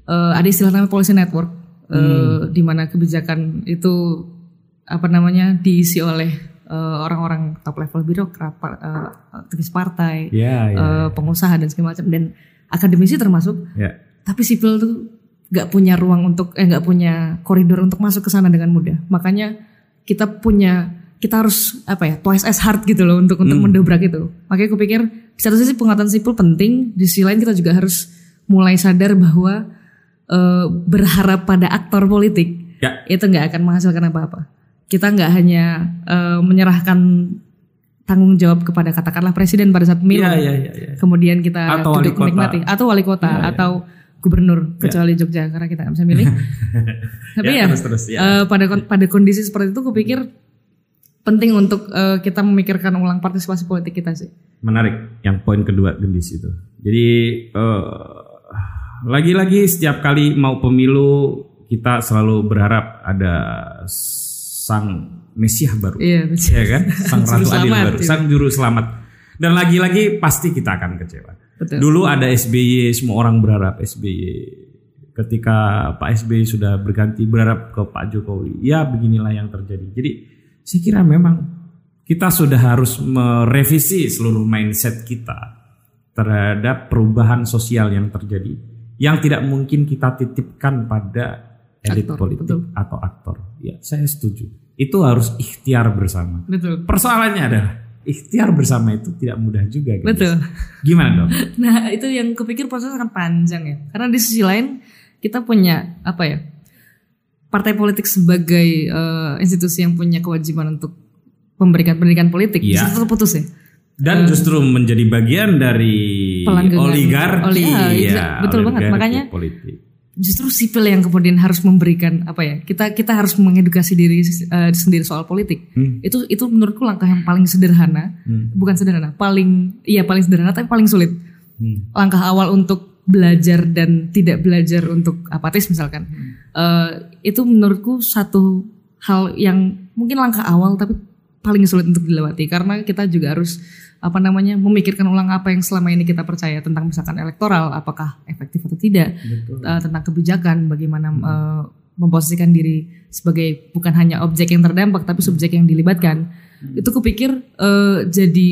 eh, ada istilah namanya policy network eh, di mana kebijakan itu apa namanya diisi oleh eh, orang-orang top level birokrat, par- eh, aktivis partai, Ya, ya. eh, pengusaha dan segala macam dan akademisi termasuk. ya. Tapi sipil tuh nggak punya ruang untuk eh nggak punya koridor untuk masuk ke sana dengan mudah. Makanya kita punya kita harus apa ya twice as hard gitu loh untuk untuk mendobrak itu. Makanya aku pikir di satu sisi penguatan sipil penting, di sisi lain kita juga harus mulai sadar bahwa eh, berharap pada aktor politik Ya. itu nggak akan menghasilkan apa-apa. Kita nggak hanya eh, menyerahkan tanggung jawab kepada katakanlah presiden pada saat pemilu, Ya, ya, ya, ya. kemudian kita Atau duduk menikmati, atau wali kota, atau gubernur kecuali Jogja karena kita nggak bisa milih. Tapi Ya, ya, terus, terus, ya. eh, pada pada kondisi seperti itu, aku pikir penting untuk eh, kita memikirkan ulang partisipasi politik kita sih. Menarik yang poin kedua gendis itu. Jadi eh, lagi-lagi setiap kali mau pemilu kita selalu berharap ada sang mesiah baru. Iya, ya kan? Sang ratu adil selamat, baru, iya. sang juru selamat. Dan lagi-lagi pasti kita akan kecewa. Betul. Dulu ada SBY, semua orang berharap SBY. Ketika Pak SBY sudah berganti berharap ke Pak Jokowi. Ya beginilah yang terjadi. Jadi saya kira memang kita sudah harus merevisi seluruh mindset kita terhadap perubahan sosial yang terjadi. Yang tidak mungkin kita titipkan pada elit Aktor, politik betul. atau aktor. Ya saya setuju. Itu harus ikhtiar bersama. Betul. Persoalannya adalah ikhtiar bersama itu tidak mudah juga. guys. Betul. Gimana dong? Nah, itu yang kupikir proses akan panjang ya. Karena di sisi lain kita punya apa ya? Partai politik sebagai eh, institusi yang punya kewajiban untuk memberikan pendidikan politik Iya. bisa terputus ya. Dan justru menjadi bagian dari oligarki. Oli- iya, ya, betul banget. oligarki Makanya- politik. Justru sipil yang kemudian harus memberikan apa ya? Kita kita harus mengedukasi diri eh, sendiri soal politik. Hmm. Itu itu menurutku langkah yang paling sederhana, Hmm. bukan sederhana, paling iya paling sederhana tapi paling sulit. Hmm. langkah awal untuk belajar dan tidak belajar untuk apatis misalkan. Eh, itu menurutku satu hal yang mungkin langkah awal tapi paling sulit untuk dilewati. Karena kita juga harus apa namanya memikirkan ulang apa yang selama ini kita percaya tentang misalkan elektoral apakah efektif atau tidak Betul. Eh, tentang kebijakan bagaimana eh, memposisikan diri sebagai bukan hanya objek yang terdampak tapi subjek yang dilibatkan. Itu kupikir eh, jadi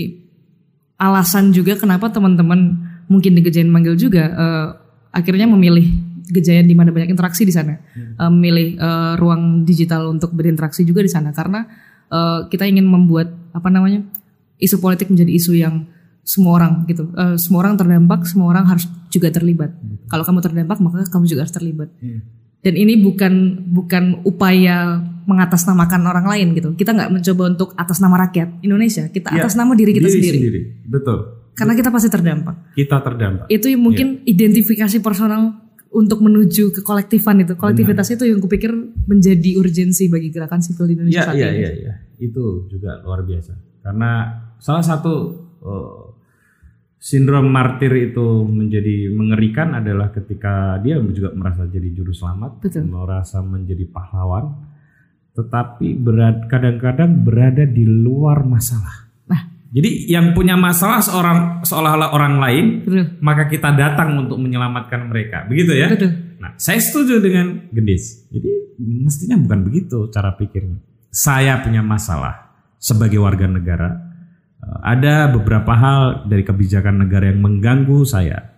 alasan juga kenapa teman-teman mungkin di Gejayan manggil juga eh, akhirnya memilih Gejayan di mana banyak interaksi di sana, Eh, memilih eh, ruang digital untuk berinteraksi juga di sana karena eh, kita ingin membuat apa namanya isu politik menjadi isu yang semua orang gitu, Eh, semua orang terdampak, semua orang harus juga terlibat. Kalau kamu terdampak maka kamu juga harus terlibat. Dan ini bukan bukan upaya mengatasnamakan orang lain gitu. Kita nggak mencoba untuk atas nama rakyat Indonesia. Kita Ya, atas nama diri kita sendiri. Betul. Karena kita pasti terdampak. Kita terdampak. Itu yang mungkin identifikasi personal untuk menuju ke kolektifan itu. Kolektivitas itu yang kupikir menjadi urgensi bagi gerakan sipil di Indonesia Iya, saat iya, ini. iya, iya. Itu juga luar biasa. Karena salah satu eh, sindrom martir itu menjadi mengerikan adalah ketika dia juga merasa jadi juru selamat, Betul. merasa menjadi pahlawan, tetapi berad- kadang-kadang berada di luar masalah. Jadi yang punya masalah seorang seolah-olah orang lain, betul. maka kita datang untuk menyelamatkan mereka. Begitu ya? Betul. Nah, saya setuju dengan Gendis. Jadi mestinya bukan begitu cara pikirnya. Saya punya masalah sebagai warga negara. Eh, Ada beberapa hal dari kebijakan negara yang mengganggu saya.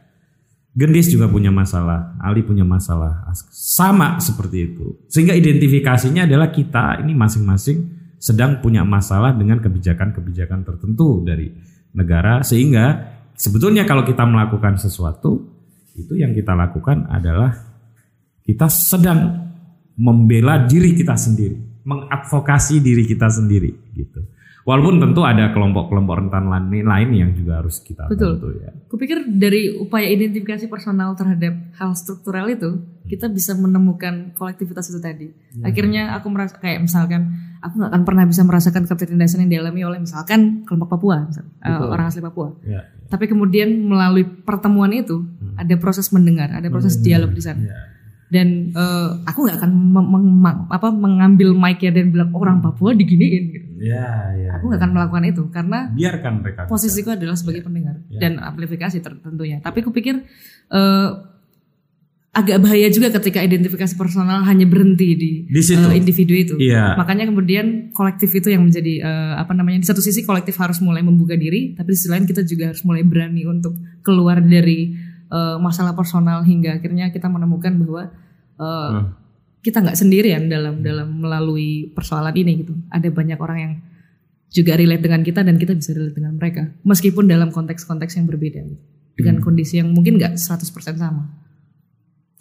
Gendis juga punya masalah, Ali punya masalah, sama seperti itu. Sehingga identifikasinya adalah kita ini masing-masing sedang punya masalah dengan kebijakan-kebijakan tertentu dari negara sehingga sebetulnya kalau kita melakukan sesuatu itu yang kita lakukan adalah kita sedang membela diri kita sendiri, mengadvokasi diri kita sendiri gitu. Walaupun tentu ada kelompok-kelompok rentan lain lain yang juga harus kita Betul. bantu ya. Kupikir dari upaya identifikasi personal terhadap hal struktural itu, kita bisa menemukan kolektivitas itu tadi. Akhirnya aku merasa kayak misalkan aku nggak akan pernah bisa merasakan ketertindasan yang dialami oleh misalkan kelompok Papua, misal, eh, orang asli Papua. Ya. Tapi kemudian melalui pertemuan itu ada proses mendengar, ada proses dialog di sana. ya. Dan eh, aku nggak akan meng- meng- apa, mengambil mic ya dan bilang orang Papua diginiin. Gitu. Ya, ya. Aku nggak akan melakukan itu karena biarkan mereka. posisiku adalah sebagai pendengar Ya. dan amplifikasi tentunya. Tapi kupikir eh, agak bahaya juga ketika identifikasi personal hanya berhenti di, Di situ. eh, individu itu. Iya. Makanya kemudian kolektif itu yang menjadi eh, apa namanya di satu sisi kolektif harus mulai membuka diri, tapi di sisi lain kita juga harus mulai berani untuk keluar dari eh, masalah personal hingga akhirnya kita menemukan bahwa eh, Hmm. kita nggak sendirian dalam dalam melalui persoalan ini gitu. Ada banyak orang yang juga relate dengan kita dan kita bisa relate dengan mereka meskipun dalam konteks-konteks yang berbeda gitu. dengan kondisi yang mungkin nggak 100% sama.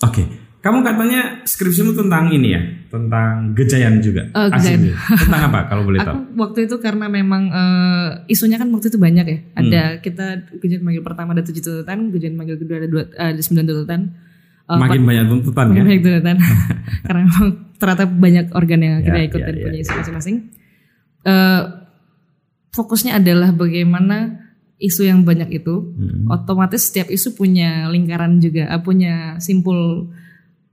Oke. Kamu katanya skripsimu tentang ini ya, tentang gejayan juga. Asik gejayan. Tentang apa kalau boleh tahu? Aku waktu itu karena memang eh, isunya kan waktu itu banyak ya. Ada kita ujian manggil pertama ada tujuh tuntutan, ujian manggil kedua ada dua ada sembilan tuntutan. Eh, Makin banyak tuntutan Makin ya. banyak tuntutan. karena memang ternyata banyak organ yang akhirnya Ya, ikut ya, dan ya, punya isu masing-masing. Eh, fokusnya adalah bagaimana isu yang banyak itu Hmm. otomatis setiap isu punya lingkaran juga, eh, punya simpul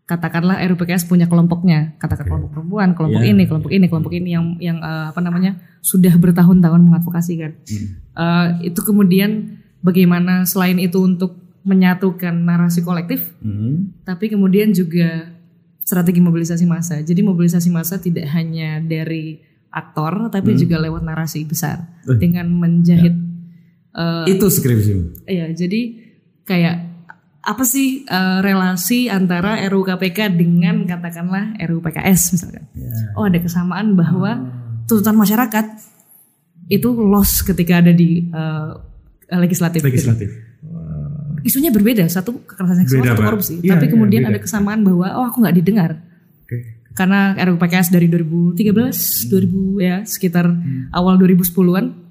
katakanlah RUPKS punya kelompoknya, katakan kelompok perempuan, kelompok Iya. ini, kelompok ini, kelompok ini yang yang eh, apa namanya sudah bertahun-tahun mengadvokasi kan. Hmm. Eh, itu kemudian bagaimana selain itu untuk menyatukan narasi kolektif, Hmm. tapi kemudian juga strategi mobilisasi massa. Jadi mobilisasi massa tidak hanya dari aktor, tapi juga lewat narasi besar Eh. dengan menjahit eh, Itu skripsimu. Iya, jadi kayak apa sih eh, relasi antara RUU KPK dengan katakanlah RUU PKS misalkan? Oh, ada kesamaan bahwa tuntutan masyarakat itu loss ketika ada di eh, legislatif. Legislatif. Isunya berbeda, satu kekerasan seksual, Beda, satu korupsi. Iya, Tapi iya, kemudian beda. ada kesamaan bahwa oh aku nggak didengar karena RUU PKS dari 2013, 2000 ya sekitar Hmm. awal 2010-an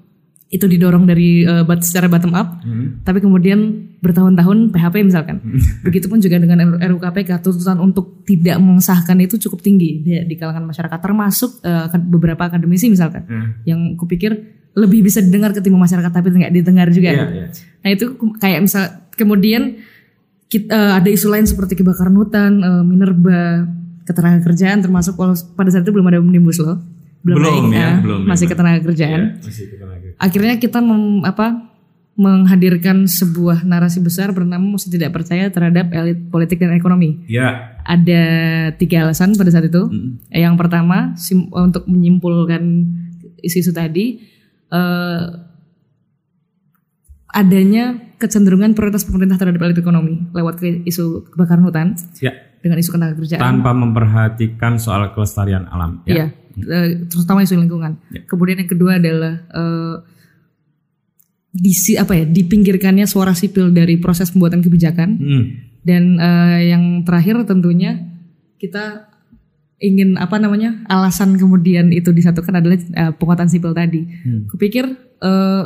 itu didorong dari eh, bat- secara bottom up. Hmm. Tapi kemudian bertahun-tahun PHP misalkan. Begitupun juga dengan RUU KPK tuntutan untuk tidak mengesahkan itu cukup tinggi di, di kalangan masyarakat termasuk eh, akad- beberapa akademisi misalkan Hmm. yang kupikir lebih bisa didengar ketimbang masyarakat tapi nggak didengar juga. Iya, iya. Nah itu kayak misal kemudian kita, ada isu lain seperti kebakaran hutan, eh, minerba, ketenagakerjaan termasuk walau pada saat itu belum ada omnibus law. Belum naik, ya, eh, belum ya. masih ketenagakerjaan Iya, masih kita lagi. Akhirnya kita mem- apa menghadirkan sebuah narasi besar bernama mesti tidak percaya terhadap elit politik dan ekonomi. Ya. Ada tiga alasan pada saat itu. Hmm. Yang pertama sim- untuk menyimpulkan isu-isu tadi eh, adanya kecenderungan prioritas pemerintah terhadap elit ekonomi lewat ke isu kebakaran hutan Ya. dengan isu ketenagakerjaan. Tanpa memperhatikan soal kelestarian alam. Ya. Iya, eh, terutama isu lingkungan. Kemudian yang kedua adalah eh, disi apa ya dipinggirkannya suara sipil dari proses pembuatan kebijakan Hmm. dan eh, yang terakhir tentunya kita ingin apa namanya alasan kemudian itu disatukan adalah eh, penguatan sipil tadi. Hmm. Kupikir eh,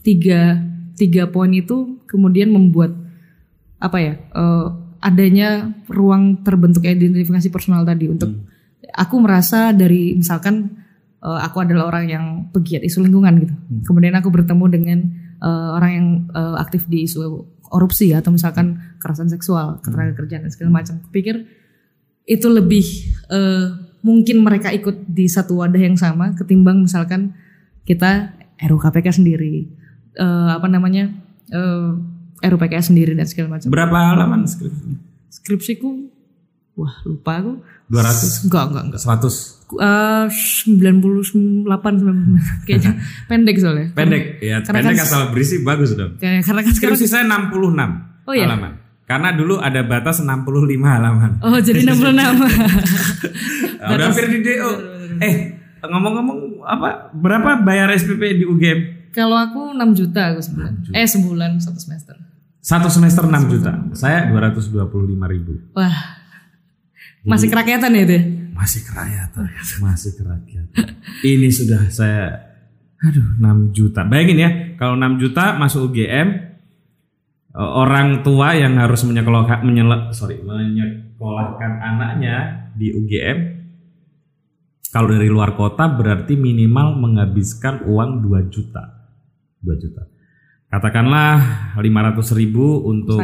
tiga tiga poin itu kemudian membuat apa ya eh, adanya ruang terbentuknya identifikasi personal tadi untuk aku merasa dari misalkan eh, aku adalah orang yang pegiat isu lingkungan gitu. Kemudian aku bertemu dengan eh, orang yang eh, aktif di isu korupsi atau misalkan kekerasan seksual, ketenagakerjaan dan segala macam. Kupikir itu lebih eh, mungkin mereka ikut di satu wadah yang sama ketimbang misalkan kita RUKPK sendiri eh, apa namanya eh, RUPKS sendiri dan segala macam. Berapa halaman skripsinya? Skripsiku wah lupa aku 200? enggak enggak enggak 100? Eh, 98 99 kayaknya pendek soalnya. Pendek, ya Karena pendek kan- asal berisi bagus dong. Kayak karena kan sekarang saya 66 Oh, iya? halaman. Karena dulu ada batas 65 halaman. Oh jadi 66 Nah, udah hampir di DO. Eh, ngomong-ngomong apa berapa bayar SPP di UGM? Kalau aku 6 juta aku sebulan. Eh sebulan satu semester. Satu semester 6 juta. Saya 225 ribu. Wah. Masih kerakyatan ya itu? Masih kerakyatan, masih kerakyatan. Ini sudah saya, aduh 6 juta. Bayangin ya, kalau 6 juta masuk UGM, eh, orang tua yang harus menyekolahkan, menyele, sorry, menyekolahkan anaknya di UGM, kalau dari luar kota berarti minimal menghabiskan uang 2 juta. 2 juta. Katakanlah 500 ribu untuk.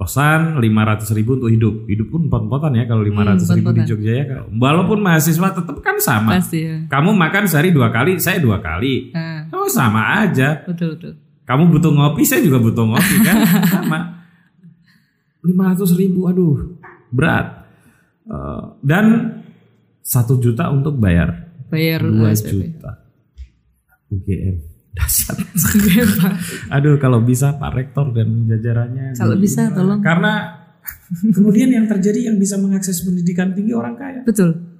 Kosan 500 ribu untuk hidup. Hidup pun empot-empotan ya kalau 500 ribu di. Jogja ya. Walaupun mahasiswa tetap kan sama. Pasti ya. kamu makan sehari dua kali saya dua kali. Nah, oh sama aja. Betul betul. kamu butuh ngopi saya juga butuh ngopi kan? Sama. 500 ribu aduh berat. Eh, dan satu juta untuk bayar. Bayar 2 eh, SPP. juta UGM dasar aduh kalau bisa Pak Rektor dan jajarannya Kalau bisa, tolong. karena kemudian yang terjadi yang bisa mengakses pendidikan tinggi orang kaya Betul.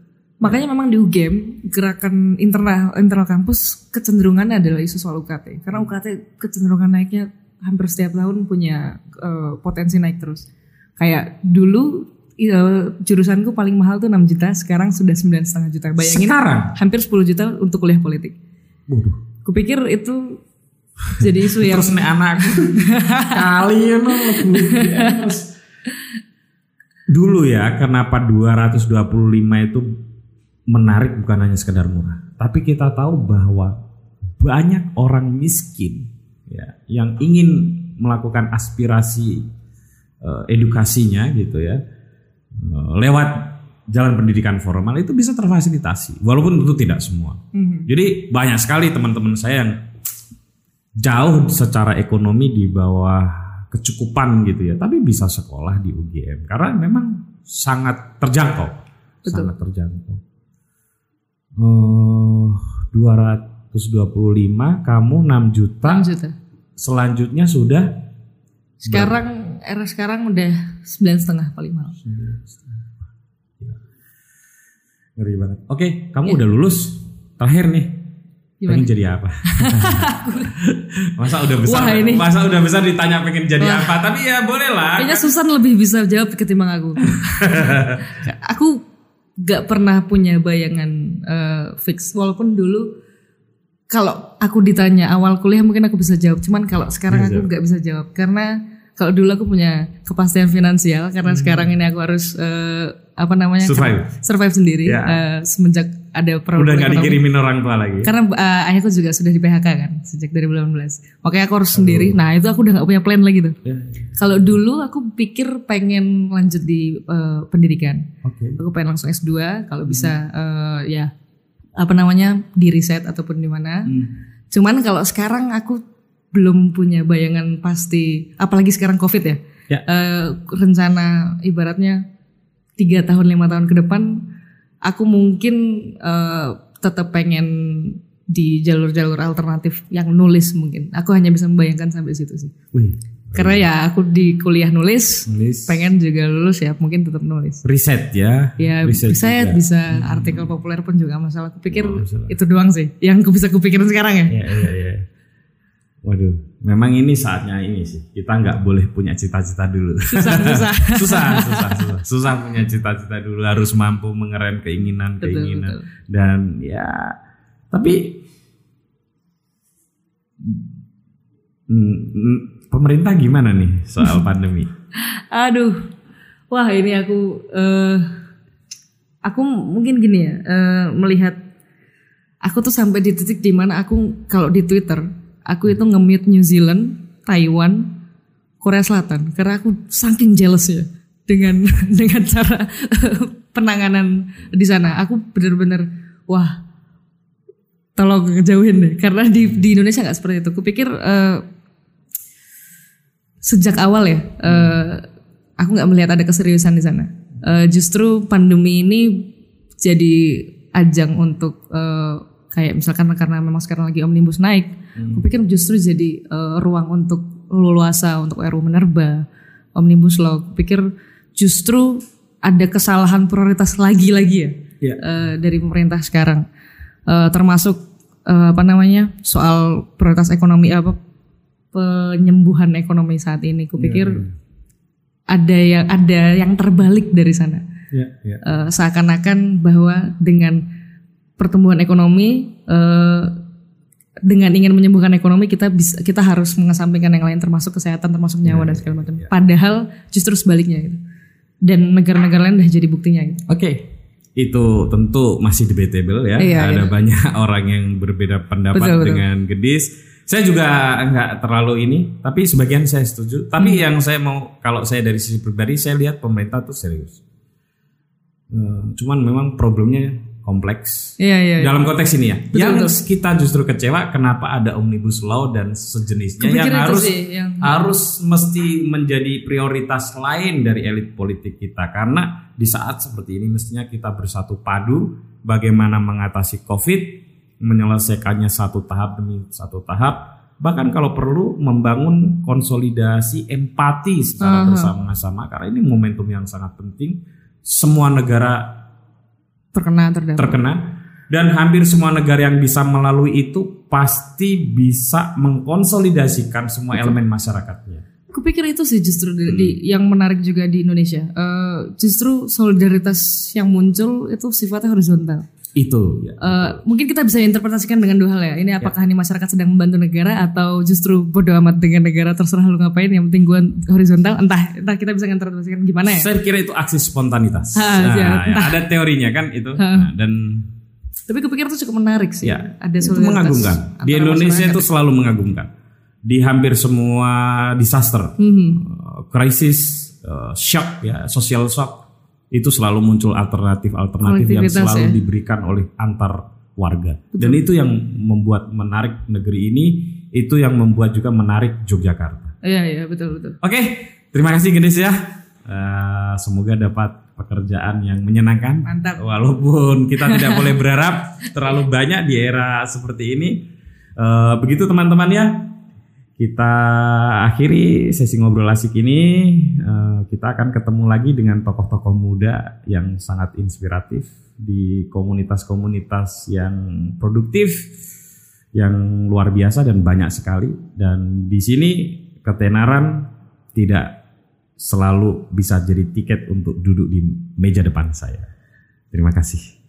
Makanya memang di UGM gerakan internal internal kampus kecenderungannya adalah isu soal UKT. Karena UKT kecenderungan naiknya hampir setiap tahun punya eh, potensi naik terus. Kayak dulu eh, jurusanku paling mahal tuh 6 juta, sekarang sudah sembilan setengah juta. Bayangin sekarang hampir 10 juta untuk kuliah politik. waduh Kupikir itu jadi isu yang terus nih anak kalian dulu ya kenapa 225 itu menarik bukan hanya sekedar murah. Tapi kita tahu bahwa banyak orang miskin ya yang ingin melakukan aspirasi eh, edukasinya gitu ya eh, lewat jalan pendidikan formal itu bisa terfasilitasi walaupun itu tidak semua Mhm. jadi banyak sekali teman-teman saya yang jauh secara ekonomi di bawah kecukupan gitu ya, tapi bisa sekolah di UGM karena memang sangat terjangkau, Betul. sangat terjangkau. Eh, 225, kamu 6 juta, 6 juta. selanjutnya sudah Sekarang era sekarang udah sembilan setengah paling mahal. Ngeri banget. Oke, kamu udah lulus, terakhir nih. Gimana? Pengen jadi apa? masa udah besar, Wah, ini. masa udah besar ditanya pengen jadi apa? Tapi ya boleh lah. Kayaknya Susan lebih bisa jawab ketimbang aku. aku gak pernah punya bayangan eh, fix. Walaupun dulu kalau aku ditanya awal kuliah mungkin aku bisa jawab. Cuman kalau sekarang Bisa aku nggak bisa jawab karena kalau dulu aku punya kepastian finansial karena sekarang ini aku harus eh, apa namanya Hmm. Survive. survive sendiri Ya. eh, semenjak ada Udah problem nggak ekonomi. dikirimin orang tua lagi. Karena eh, ayahku juga sudah di PHK kan sejak 2018. Makanya aku harus sendiri. Nah itu aku udah nggak punya plan lagi tuh. Ya, Kalau dulu aku pikir pengen lanjut di eh, pendidikan. Oke. Aku pengen langsung S2 kalau bisa eh, ya apa namanya di riset ataupun di mana. Cuman kalau sekarang aku belum punya bayangan pasti apalagi sekarang Covid ya. Ya. Eh, rencana ibaratnya tiga tahun lima tahun ke depan aku mungkin eh, tetap pengen di jalur-jalur alternatif yang nulis mungkin. Aku hanya bisa membayangkan sampai situ sih. Wih, Karena ya aku di kuliah nulis, nulis pengen juga lulus ya mungkin tetap nulis. riset ya. Ya Riset bisa juga. bisa artikel populer pun juga masalah. Aku pikir Oh, masalah. itu doang sih yang aku bisa kupikirin sekarang ya. Iya, iya, iya. Waduh, memang ini saatnya ini sih. Kita nggak boleh punya cita-cita dulu. Susah susah. susah, susah, susah. Susah punya cita-cita dulu. Harus mampu mengerem keinginan-keinginan. Betul, Dan ya, tapi Hmm, pemerintah gimana nih soal pandemi? Aduh, wah ini aku eh aku mungkin gini ya eh, melihat aku tuh sampai di titik di mana aku kalau di Twitter aku itu nge-mute New Zealand, Taiwan, Korea Selatan karena aku saking jealous ya dengan dengan cara penanganan di sana. Aku bener-bener wah tolong ngejauhin deh karena di di Indonesia nggak seperti itu. Kupikir eh, sejak awal ya eh, aku nggak melihat ada keseriusan di sana. Eh, justru pandemi ini jadi ajang untuk eh, kayak misalkan karena memang sekarang lagi omnibus naik, kupikir justru jadi eh, ruang untuk leluasa untuk RU menerba, omnibus law. Kupikir justru ada kesalahan prioritas lagi-lagi ya Iya. eh, dari pemerintah sekarang, Eh, termasuk eh, apa namanya soal prioritas ekonomi apa penyembuhan ekonomi saat ini. Kupikir ada yang ada yang terbalik dari sana. Ya, ya. Eh, seakan-akan bahwa dengan pertumbuhan ekonomi eh, dengan ingin menyembuhkan ekonomi kita bisa kita harus mengesampingkan yang lain termasuk kesehatan termasuk nyawa dan segala macam. Padahal justru sebaliknya gitu. Dan negara-negara lain udah jadi buktinya gitu. Oke, itu tentu masih debatable ya. Iya, Ada banyak orang yang berbeda pendapat Betul, betul. dengan Gedis. Saya juga nggak terlalu ini, tapi sebagian saya setuju. Tapi Hmm. yang saya mau, kalau saya dari sisi pribadi, saya lihat pemerintah tuh serius. Eh, cuman memang problemnya kompleks. Iya iya. iya. Dalam konteks ini ya, Betul, yang betul. kita justru kecewa kenapa ada omnibus law dan sejenisnya Kupikir yang harus sih yang harus mesti menjadi prioritas lain dari elit politik kita karena di saat seperti ini mestinya kita bersatu padu bagaimana mengatasi Covid, menyelesaikannya satu tahap demi satu tahap, bahkan kalau perlu membangun konsolidasi empati secara bersama-sama karena ini momentum yang sangat penting. Semua negara terkena terdampak. terkena dan hampir semua negara yang bisa melalui itu pasti bisa mengkonsolidasikan semua elemen masyarakatnya. Kupikir itu sih justru di, Hmm. di- yang menarik juga di Indonesia. Eh, justru solidaritas yang muncul itu sifatnya horizontal. Itu ya. Eh, mungkin kita bisa interpretasikan dengan dua hal ya. Ini apakah ini masyarakat sedang membantu negara atau justru bodoh amat dengan negara terserah lu ngapain. Yang penting gue horizontal. Entah, entah kita bisa interpretasikan gimana ya. Saya kira itu aksi spontanitas. Ha, Nah, ya, ya, ada teorinya kan itu. Nah, dan Tapi kupikir itu cukup menarik sih. Ya, Ada itu mengagumkan. Di Indonesia masyarakat. itu selalu mengagumkan. Di hampir semua disaster, Mhm. uh, krisis, uh, shock ya, social shock itu selalu muncul alternatif-alternatif yang Kolektivitas selalu ya. diberikan oleh antar warga. Dan itu yang membuat menarik negeri ini, itu yang membuat juga menarik Yogyakarta. Iya iya betul betul. Oke, terima kasih Gedes ya. Uh, semoga dapat pekerjaan yang menyenangkan. Mantap. Walaupun kita tidak boleh berharap terlalu banyak di era seperti ini. Uh, begitu teman-teman ya. Kita akhiri sesi ngobrol asik ini. Uh, kita akan ketemu lagi dengan tokoh-tokoh muda yang sangat inspiratif di komunitas-komunitas yang produktif, yang luar biasa dan banyak sekali. Dan di sini ketenaran tidak selalu bisa jadi tiket untuk duduk di meja depan saya. Terima kasih.